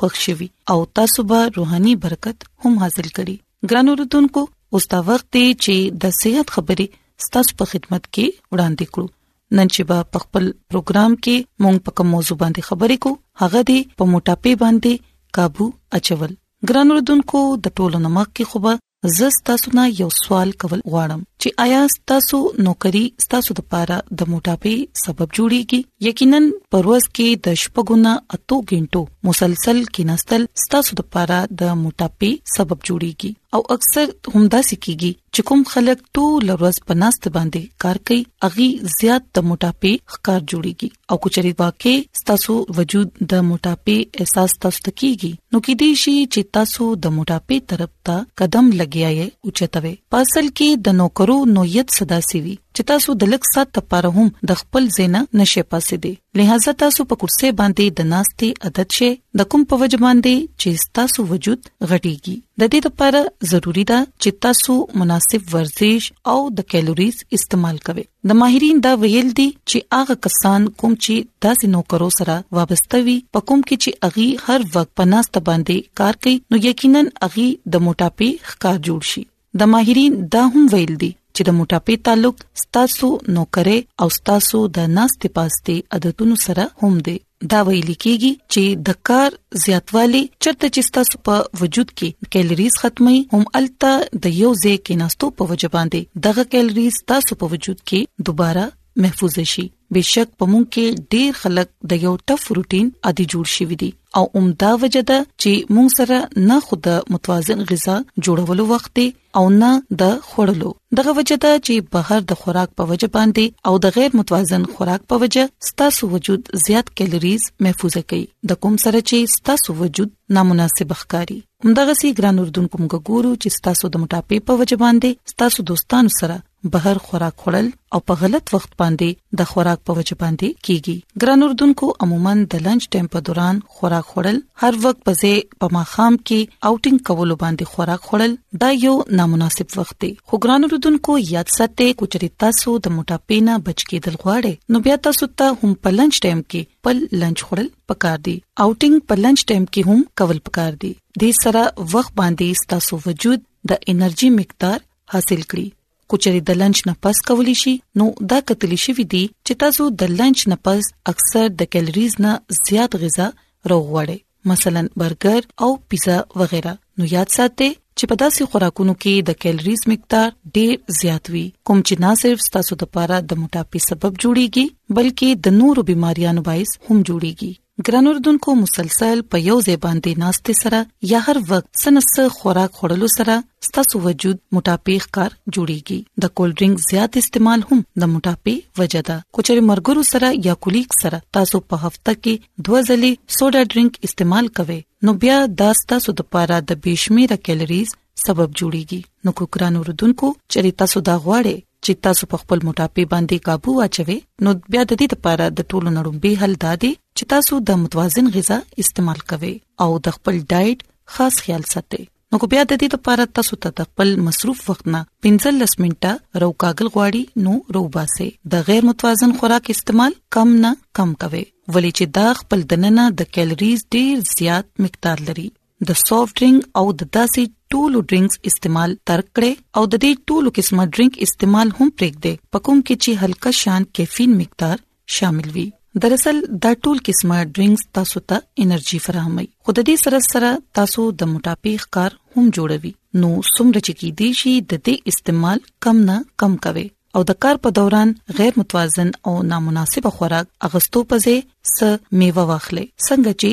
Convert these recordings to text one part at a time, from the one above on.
خوښ شوي او تاسو به روحاني برکت هم حاصل کړئ ګران اوردونکو اوس دا وخت دی چې د صحت خبرې ستاسو په خدمت کې وړاندې کړو نن چې با په خپل پروګرام کې مونږ په کوم موضوع باندې خبرې کو هغه دی په موټاپې باندې काबू اچول ګران اوردونکو د ټولو نمک کې خوبه زه ستاسو نه یو سوال کول غواړم چې آیا ستاسو نوکری ستاسو د پاره د موټاپي سبب جوړیږي یقینا پروز کې د شپګونه اتو غنټو مسلسل کیناستل ستاسو د پاره د موټاپي سبب جوړیږي او اکثر همدا سکیږي چې کوم خلک ټول ورځ پناست باندې کار کوي اغي زیات د موټاپي ښکار جوړیږي او کچري واقع تاسو وجود د موټاپي احساس تاسو ته کیږي نو کې دې شي چې تاسو د موټاپي طرف ته قدم لګیاي او چتوي پاسل کې د نوکرو نویت صدا سیوي چې تاسو د لک سات لپاره هم د خپل زینا نشه پاسې دي لہذا تاسو په کرسي باندې د ناستي عادت شي د کوم په وجه باندې چې تاسو وجود غټيږي د دې لپاره ضروری ده چې تاسو مناسب ورزش او د کیلوریز استعمال کوئ د ماهرین دا ویل دي چې هغه کسان کوم چې داسې نوکرو سره وابسته وي په کوم کې چې اغي هر وخت پناست باندې کار کوي نو یقینا اغي د موټاپي ښکار جوړ شي د ماهرین دا هم ویل دي چې د موټاپي تعلق ستاسو نوکرې او ستاسو د ناست پاسته عادتونو سره هم دی دا ویل کیږي چې د کار زیاتوالی چرته چې تاسو په وجود کې کیلریز ختمي هم الته د یو ځای کې ناستو په وجه باندې دغه کیلریز تاسو په وجود کې دوباره محفوظ شي بشک په مونږ کې ډیر خلک د یو ټف روټین عادي جوړ شوی دي او عمده وجه ده چې مونږ سره نه خود متوازن غذا جوړولو وخت او نه د خوړلو دغه وجه ده چې بهر د خوراک په وجه باندې او د غیر متوازن خوراک په وجه ستاسو وجود زیات کیلوریز محفوظه کوي د کوم سره چې ستاسو وجود نامناسب ښکاری همدغه سي ګران اردوونکو موږ ګورو چې ستاسو د موټاپې په وجه باندې ستاسو دوستانو سره بهر خوراک خورل او په غلط وخت باندې د خوراک په وجه باندې کیږي ګران اردوونکو عموما د لنچ ټایم په دوران خوراک خورل هر وخت په ځای په ماخام کې آوټینګ کولو باندې خوراک خورل دا یو نامناسب وخت دی خو ګران اردوونکو یاد ساتئ کوچري تاسو د موټاپینا بچ کېدل غواړئ نو بیا تاسو ته هم په لنچ ټایم کې خپل لنچ خورل پکار دي آوټینګ په لنچ ټایم کې هم کول پکار دي د سره وخت باندې ستاسو وجود د انرژي مقدار حاصل کړي کوچري د لنچ نه پس کولی شي نو دا کتلی شي ودی چې تاسو د لنچ نه پس اکثر د کیلریز نه زیات غذا روغوړي مثلا برګر او پیزا وغیرہ نو یاد ساتئ چې په داسې خوراکونو کې د کیلریز مقدار ډیر زیات وي کوم چې نه صرف ستاسو لپاره د موټاپې سبب جوړيږي بلکې د نورو بيماريانو باعث هم جوړيږي ګران اردوونکو مسلسل په یو ځای باندې ناشته سره یا هر وخت سنس خوراک خورلو سره ستاسو وجود موټاپی ښکار جوړیږي د کول ډرینګ زیات استعمال هم د موټاپی وجہ ده کوچري مرګرو سره یا کولیک سره تاسو په هفته کې دوه ځلې سوډا ډرینګ استعمال کوئ نو بیا دا ستاسو لپاره د بشمیره کیلریز سبب جوړیږي نو کو ګران اوردونکو چری تاسو دا غواړئ چې تاسو په خپل موټاپې باندې काबू واچوي نو بیا د دې لپاره د ټولو نړم به حل دادي چې تاسو د متوازن غذا استعمال کوئ او د خپل ډایټ خاص خیال ساتئ نو کو بیا د دې لپاره تاسو ته د خپل مصروف وخت نه 15 منټه روکاګل غواړي نو روباسه د غیر متوازن خوراک استعمال کم نه کم کوي ولې چې دا خپل دننه د کیلریز ډیر زیات مقدار لري د سافټ ډرینګ او د داسې ټولو ډرینګز استعمال ترک کړئ او د دې ټولو قسمه ډرینګ استعمال هم پرېږدئ په کوم کې چې هلکا شان کیفین مقدار شامل وي دراصل دا ټول قسمه ډرینګز تاسو ته انرژي فراهمي خود دې سره سره تاسو د موټاپي ښکار هم جوړوي نو څومره چې کې دي شي د دې استعمال کم نه کم کوي او د کار په دوران غیر متوازن او نامناسب خوراک اغستو په ځای س میوه واخلي څنګه چې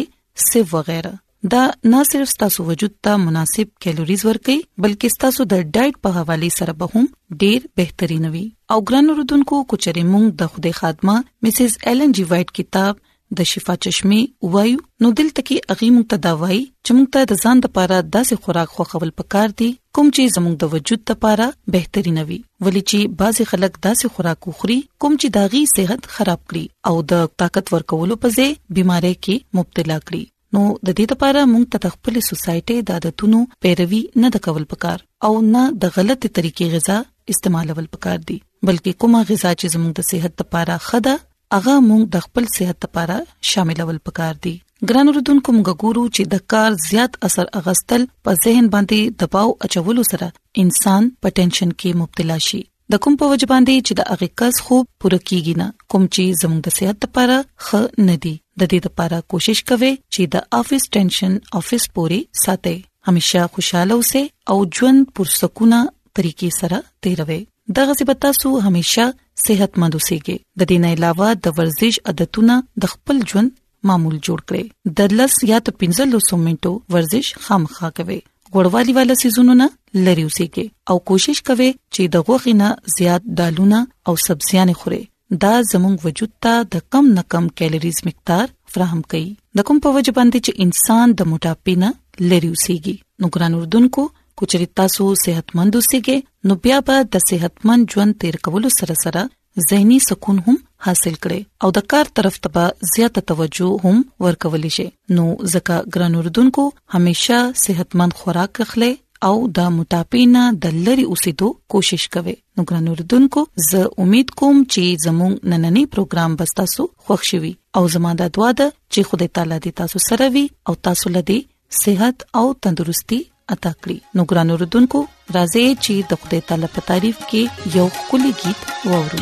سیب وغیرہ دا نه صرف تاسو وجود ته مناسب کیلوریز ورکړي بلکې تاسو د ډایټ په حواله سره به هم ډیر بهترین وي او ګران رودونکو کوچري مونږ د خوده خادمه مسز ایلن جی وایټ کتاب د شفا چشمه وایو نو دلته کې اغي مونږ ته دا وایي چې مونږ ته د ځان لپاره داسې خوراک خوخول پکار دي کوم چې زموږ د وجود لپاره بهترینه وي ولې چې بعضي خلک داسې خوراک خوري کوم چې داغي صحت خراب کړي او د طاقت ورکولو په ځای بيمارۍ کې مبتلا کړي نو د دې لپاره موږ ته خپل سوسايټي د عادتونو پیروي نه د کول پکار او نه د غلطه طریقې غذا استعمالول پکار دي بلکې کومه غذا چې زموږ د صحت لپاره خده هغه موږ د خپل صحت لپاره شاملول پکار دي ګران اوردونکو موږ ګورو چې د کار زیات اثر اغستل په ذهن باندې دباو اچولو سره انسان په ټینشن کې مبتلا شي د کوم په وجه باندې چې د هغه کس خوب پوره کیږي نه کوم چې زموږ د صحت لپاره ښه نه دي د دې لپاره کوشش کوي چې د افیس ټینشن افیس پوري ساتي همیشه خوشاله اوسئ او ژوند پر سکونه طریقې سره تیروي دغه څه به تاسو همیشه صحت مند اوسئ د دې نه علاوه د ورزش عادتونه د خپل ژوند معمول جوړ کړئ د لس یا د 15 منټو ورزش خامخا کوئ غوړوالي والا سيزونو نه لری اوسئ او کوشش کوئ چې د غوښې نه زیات دالونه او سبزيانې خورئ دا زموږ وجود ته د کم نه کم کیلریز مقدار فراهم کوي د کوم په وجه باندې چې انسان د موټاپې نه لری وسیږي نو ګران اردوونکو کچري تاسو صحتمند اوسئګي نو بیا به د صحتمند ژوند تیر کولو سره سره زهني سکون هم حاصل کړئ او د کار طرف ته به زیاته توجه هم ورکول شي نو زکه ګران اردوونکو همیشه صحتمند خوراک اخلي او د موټاپې نه د لری اوسېدو کوشش کوي نو ګران اوردونکو زه امید کوم چې زموږ نننې پروګرام به تاسو خوښ شي او زموږ د دعا د چې خدای تعالی دې تاسو سره وي او تاسو لدی صحت او تندرستي عطا کړی نو ګران اوردونکو راځي چې د خدای تعالی په تعریف کې یو کلی गीत وورو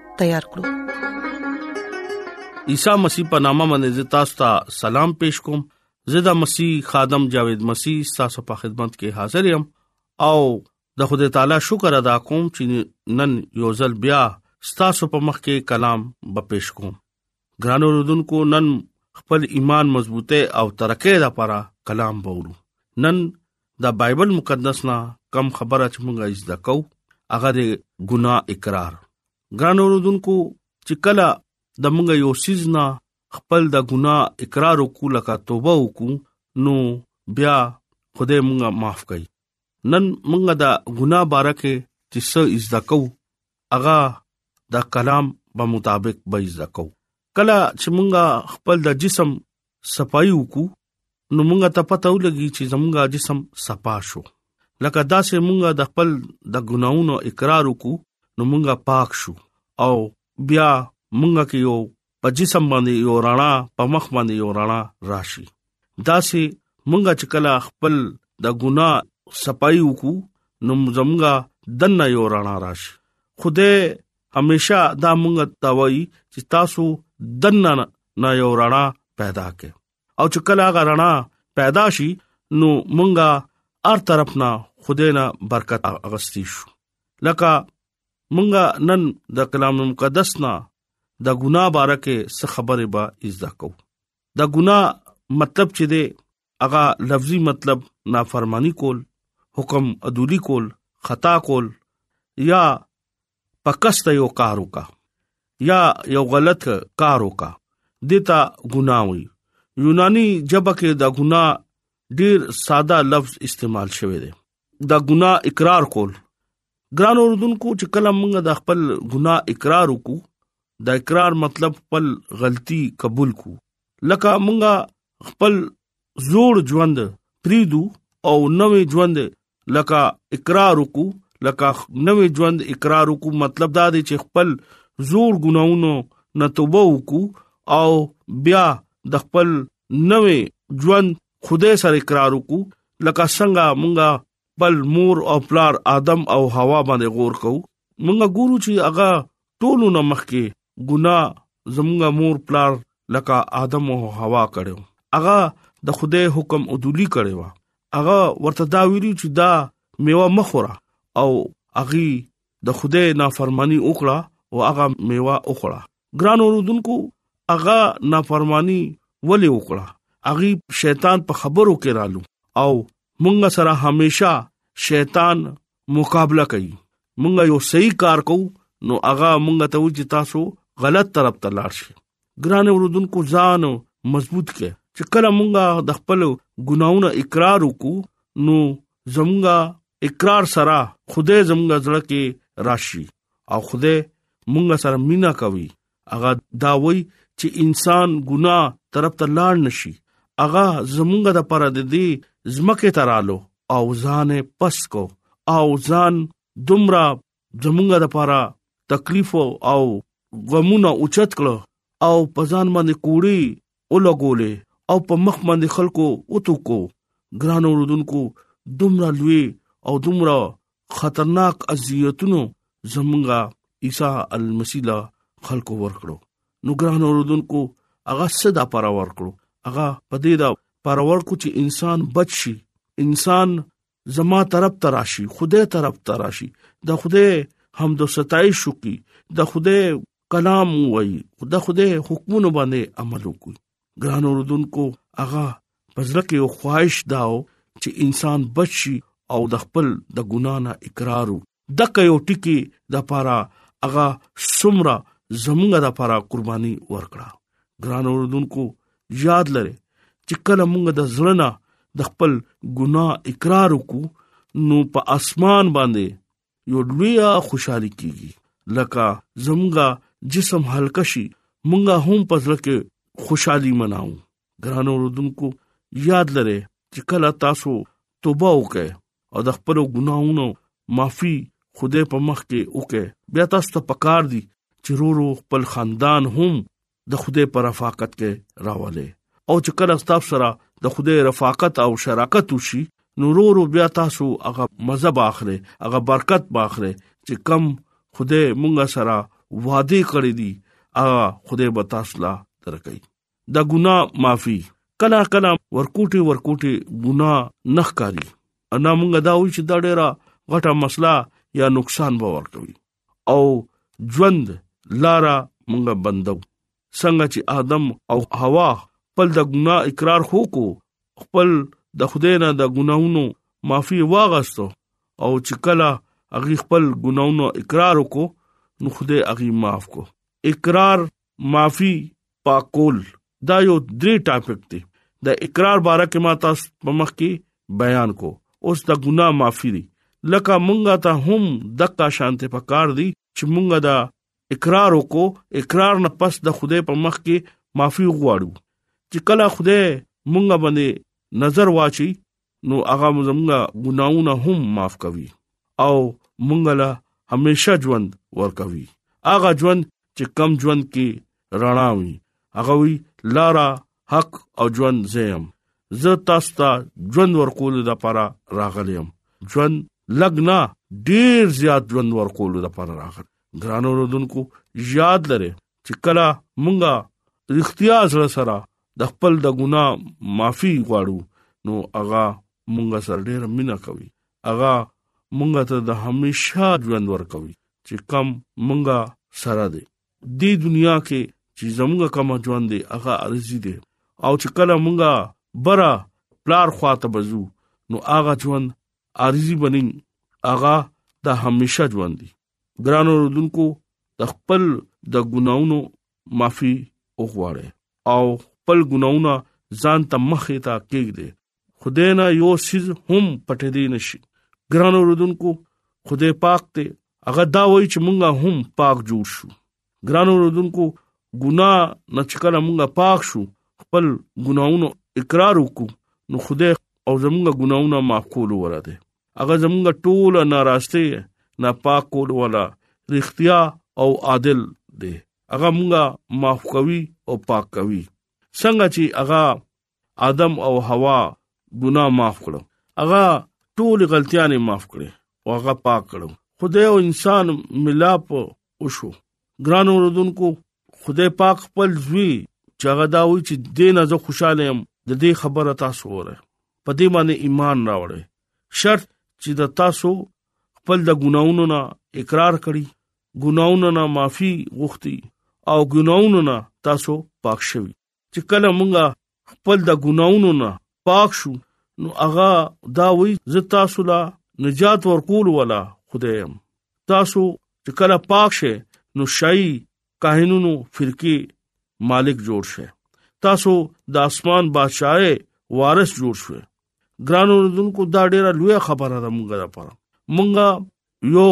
تیار کړو عیسی مسیح په نامه باندې تاسو ته سلام پېښ کوم زدا مسیح خادم جاوید مسیح تاسو په خدمت کې حاضر یم او د خدای تعالی شکر ادا کوم چې نن یو ځل بیا تاسو په مخ کې کلام به پېښ کوم ګران اوردونکو نن خپل ایمان مضبوطه او ترقه لپاره کلام وورو نن د بایبل مقدس نه کم خبره چې مونږه یې زده کو هغه د ګناه اقرار ګران اوردونکو چې کله د مونږه یو سیز نه خپل د ګناه اقرار وکړو لکه توبه وکړو نو بیا خدای مونږه معاف کړي نن مونږه د ګناه بارکه چې څه زده کو هغه د کلام په مطابق به زده کو کله چې مونږه خپل د جسم صفائی وکړو نو مونږه ته پته ولګي چې زمونږه جسم صفا شو لکه دا چې مونږه د خپل د ګناونو اقرار وکړو نو مونږه پاک شو او بیا مونږه کې یو په جسم باندې یو رڼا په مخ باندې یو رڼا راشي دا سه مونږه چې کله خپل د ګنا صفائی وکړو نو زمونږه دنه یو رڼا راشي خوده همیشه دا مونږه تاوي چې تاسو دنه نه یو رڼا پیدا کې او چې کله هغه رڼا پیدا شي نو مونږه هر طرف نه خوده نه برکت اغستی شو لکه مونږه نن د کلام مقدس نه د ګنا باره کې څه خبره به ازدا کو د ګنا مطلب چې دی هغه لفظي مطلب نافرمانی کول حکم ادولی کول خطا کول یا پکست یو کار وکا یا یو غلط کار وکا دتا ګنا وي یونانی جبه کې دا ګنا ډیر ساده لفظ استعمال شوی دی دا ګنا اقرار کول ګران اوردونکو چې کله موږ د خپل ګناه اقرار وکړو د اقرار مطلب خپل غلطي قبول کو لکه موږ خپل زوړ ژوند پریدو او نوې ژوند لکه اقرار وکړو لکه نوې ژوند اقرار وکړو مطلب دا دی چې خپل زوړ ګناونو نه توبه وکړو او بیا د خپل نوې ژوند خدای سره اقرار وکړو لکه څنګه مونږه بل مور او پلار ادم او حوا باندې غور کو مونږه ګورو چې هغه ټولو نه مخکې ګنا زمونږه مور پلار لکه ادم او حوا کړو هغه د خدای حکم او دولی کړو هغه ورته دا ویلو چې دا میوه مخوره او اغي د خدای نافرمانی وکړه او هغه میوه وخوړه ګران اوردونکو هغه نافرمانی ولې وکړه هغه شیطان په خبرو کې رالو او مونږ سره همیشا شیطان مقابله کوي مونږ یو صحیح کار کوو نو هغه مونږ ته و چې تاسو غلط طرف ته لاړ شئ ګران اوردونکو ځان مضبوط کړئ چې کله مونږه د خپل ګناونو اقرار وکړو نو زمونږه اقرار سره خدای زمونږه زړه کې راشي او خدای مونږ سره مینا کوي هغه دا وای چې انسان ګناه طرف ته لاړ نشي هغه زمونږ د پر د دې زمکه ترالو او ځان پس کو او ځان دومره زمونږ د پر تکلیف او غمونه اوچت کړو او پزان باندې کوړی ولګولې او په مخ باندې خلکو وتوکو ګران اوردونکو دومره لوی او دومره خطرناک اذیتونو زمونږه عیسی المسیح له خلکو ورکړو نو ګران اوردونکو هغه صدا پر ورکړو هغه پدې دا پر ورکو چې انسان بچ شي انسان زما طرف ته راشي خدای طرف ته راشي د خدای حمد او ستایش وکي د خدای کلام وای د خدای حکمونو باندې عمل وکي ګران اوردونکو هغه پزړه کې یو خواهش داو چې انسان بچي او د خپل د ګنا نه اقرار دغه یو ټکی د پاره هغه سمره زمونږ د پاره قرباني ورکړه ګران اوردونکو یاد لره چې کله مونږ د زړه د خپل ګناه اقرار وکړو نو په اسمان باندې یو لوی خوشحالي کیږي لکه زمونږه جسم هلکشي مونږه هم پزړه کې خوشحالي مناو ګران اوردونکو یاد لرئ چې کله تاسو توبه وکړئ او د خپل ګناهونو معافي خدای په مخ کې وکړئ بیا تاسو ته پکار دي چې رو رو خپل خاندان هم د خدای پر رفاقت کې راولې او چې کله تاسو سره د خدای رفاقت او شراکت وشي نو رو رو بیا تاسو هغه مذهب اخره هغه برکت باخره چې کم خدای مونږه سره وعده کړی دي هغه خدای به تاسو لا درکې د ګنا معافي کله کله ورکوټي ورکوټي ګنا نخکاری انا مونږ دا وی چې دا ډیره غټه مسله یا نقصان به ورکوي او ژوند لارا مونږ بندو څنګه چې ادم او حوا خپل د ګنا اقرار هوکو خپل د خدای نه د ګناونو معافي واغستو او چې کله هغه خپل ګناونو اقرار وکړو نو خدای هغه معاف کو اقرار معافي پاکول دا یو درې ټاپک دی د اقرار باره کې ما تاسو په مخ کې بیان کو اوس د ګناه معافي دي لکه مونږه ته هم دغه شانته پکار دي چې مونږه دا اقرار وکړو اقرار نه پس د خوده په مخ کې معافي وغواړو چې کله خوده مونږه باندې نظر واچي نو هغه زمونږه ګناونه هم معاف کوي او مونږ له همیشه ژوند ورکوي هغه ژوند چې کم ژوند کې رڼا وي هغه وی لارا حق او ژوند زم زه تاسو ته ژوند ورکول د لپاره راغلم ژوند لګنا ډیر زیات ژوند ورکول د لپاره راغلم ګرانو رودونکو یاد لره چې کله مونږه رښتیا سره سره د خپل د ګناه معافي غواړو نو هغه مونږه سره ډېر مینا کوي هغه مونږه ته د همیشا ژوند ورکوي چې کم مونږه سره دی د دنیا کې چې زمونږه کوم ژوند دی هغه ارزي دی او چې کله مونږه برا پلار خواته بزو نو هغه ژوند ارزي بنین هغه د همیشا ژوند دی ګرانو رودونکو د خپل د ګناونو معافي وغواړي او خپل ګناونه ځان ته مخه تا کېږي خدای نه یو سیز هم پټې دی نشي ګرانو رودونکو خدای پاک ته هغه دا وایي چې مونږه هم پاک جوړ شو ګران اوردونکو ګنا نه چې کله موږ پاک شو خپل ګناونو اقرار وکړو نو خدای او زموږ ګناونه معاف کول وره دي هغه زموږ ټول ناراسته نه پاک کول ولا رښتیا او عادل دي هغه موږ معاف کوي او پاک کوي څنګه چې هغه آدم او حوا ګناه معاف کړو هغه ټول غلطیانې معاف کړې او هغه پاک کړو خدای او انسان ملاپ وشو ګران اوردونکو خدای پاک خپل زوی چې هغه دا وی چې دین از خوشاله يم د دې خبره تاسو وره په دې باندې ایمان راوړې شرط چې د تاسو خپل د ګناونو نه اقرار کړي ګناونو نه معافي غوښتي او ګناونو نه تاسو پاک شوي چې کله موږ خپل د ګناونو نه پاک شو نو هغه دا وی زه تاسو لا نجات ورکول ولا خدایم تاسو چې کله پاک شې نو شای کاهنونو فرقه مالک جوړ شې تاسو د اسمان بادشاہ وارث جوړ شوه ګرانو رندونکو دا ډیره لوی خبره ده مونږه لپاره مونږه یو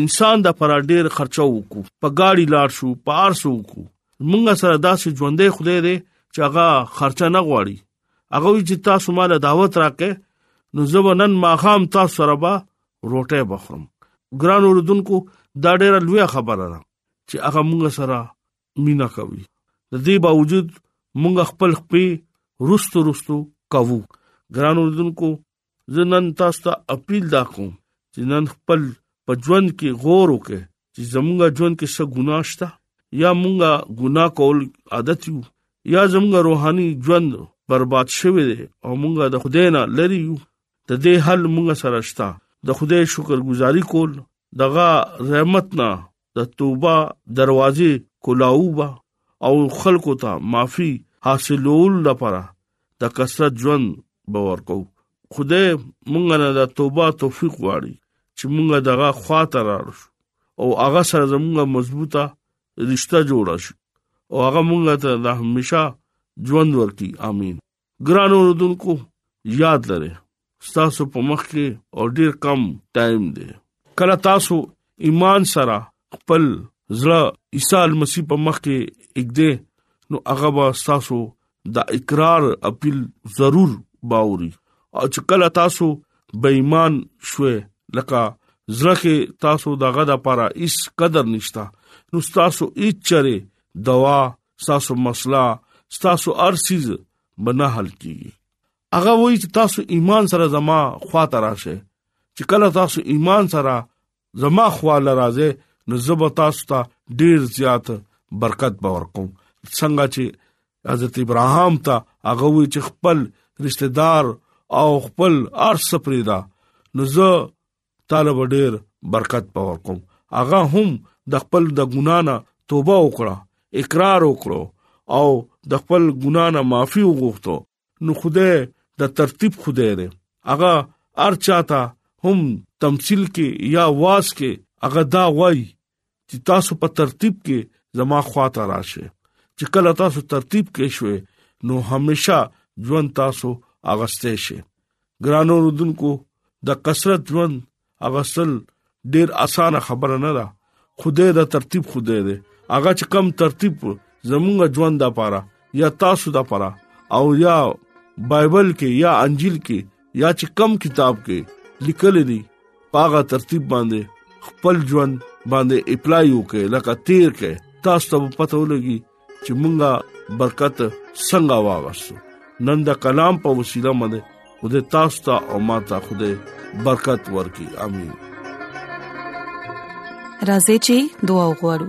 انسان د پر ډیر خرچه وکړو په گاډي لاړ شو په ارسو وکړو مونږه سره داسې ژوندې خدای دې چې هغه خرچه نه غواړي هغه چې تاسو مال دعوت راکې نو زه نن ما خام تاسو سره به روټه بخرم ګران اوردونکو دا ډیره لوی خبره ده چې هغه مونږ سره مینا کوي د دې باوجود مونږ خپل خپې رستو رستو کوو ګران اوردونکو زه نن تاسو ته اپیل دا کوم چې نن خپل په ژوند کې غور وکړئ چې زموږ ژوند کې څه ګناه شته یا مونږه ګناه کول عادت یو یا زموږ روحاني ژوند برباد شوی دی او مونږه د خدای نه لری یو د دې حل مونږ سره شته د خدای شکر گزاري کول دغه رحمت نه د توبه دروازې کولاوبه او خلکو ته معافي حاصلول لپاره د کثرت ژوند باور کو خدای مونږ نه د توبه توفیق غواړي چې مونږ دغه خواته راړو او هغه سره زمونږه مضبوطه رشتہ جوړه شي او هغه مونږ ته د همیشه ژوند ورکړي امين ګران اوردونکو یاد لرئ تاسو په مخ کې او ډیر کم ټایم دی کله تاسو ایمان سره خپل زړه عیسی مسیح په مخ کې اګده نو هغه به تاسو دا اقرار اپیل ضرور باوري او چې کله تاسو بې ایمان شوي لکه زړه کې تاسو دغه د پاره هیڅ قدر نشتا نو تاسو هیڅ چره دوا تاسو مسله تاسو ارسیز بنا حل کیږي هغه وایي چې تاسو ایمان سره زما خوا ته راشه چې کله تاسو ایمان سره زما خوا لراځه نو زبر تاسو ته ډیر زیات برکت باور کوم څنګه چې حضرت ابراهام ته هغه وی چې خپل رشتہ دار او خپل ارث پریدا نو زه تعالی به ډیر برکت په ورکوم هغه هم د خپل د ګنا نه توبه وکړه اقرار وکړو او د خپل ګنا نه معافي وغوښتو نو خدای د ترتیب خدای دی هغه ارچاته هم تمثيل کې یا واس کې هغه دا وای چې تاسو په ترتیب کې زما خواته راشه چې کله تاسو ترتیب کې شوي نو همیشه ژوند تاسو اغستې شي ګرانو رودونکو د کثرت ژوند اغسل ډیر اسانه خبره نه ده خوده دا ترتیب خوده ده هغه چې کم ترتیب زمونږ ژوند د پاره یا تاسو د پاره او یا بایبل کې یا انجیل کې یا چې کم کتاب کې لیکل دي پاغه ترتیب باندې خپل ژوند باندې اپلای وکړئ لکه تیر کې تاسو ته پته ولګي چې مونږه برکت څنګه واغسو نن دا کلام په وسیله باندې خدای تاسو ته او ما ته خدای برکت ورکړي امين راځي چې دعا وغوړو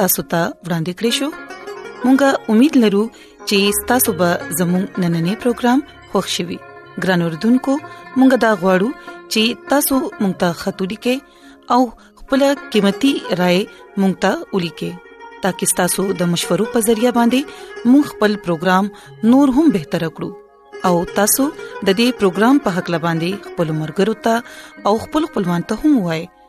تاسو ته ورانده کړی شو مونږه امید لرو چې تاسو به زموږ نننې پروګرام خوښ شوي ګران اوردونکو مونږه دا غواړو چې تاسو مونږ ته خاطري کې او خپل قیمتي رائے مونږ ته ولي کې ترڅو تاسو د مشورو په ذریعہ باندې مونږ خپل پروګرام نور هم بهتر کړو او تاسو د دې پروګرام په حق لباندي خپل مرګرو ته او خپل خپلوان ته هم وایي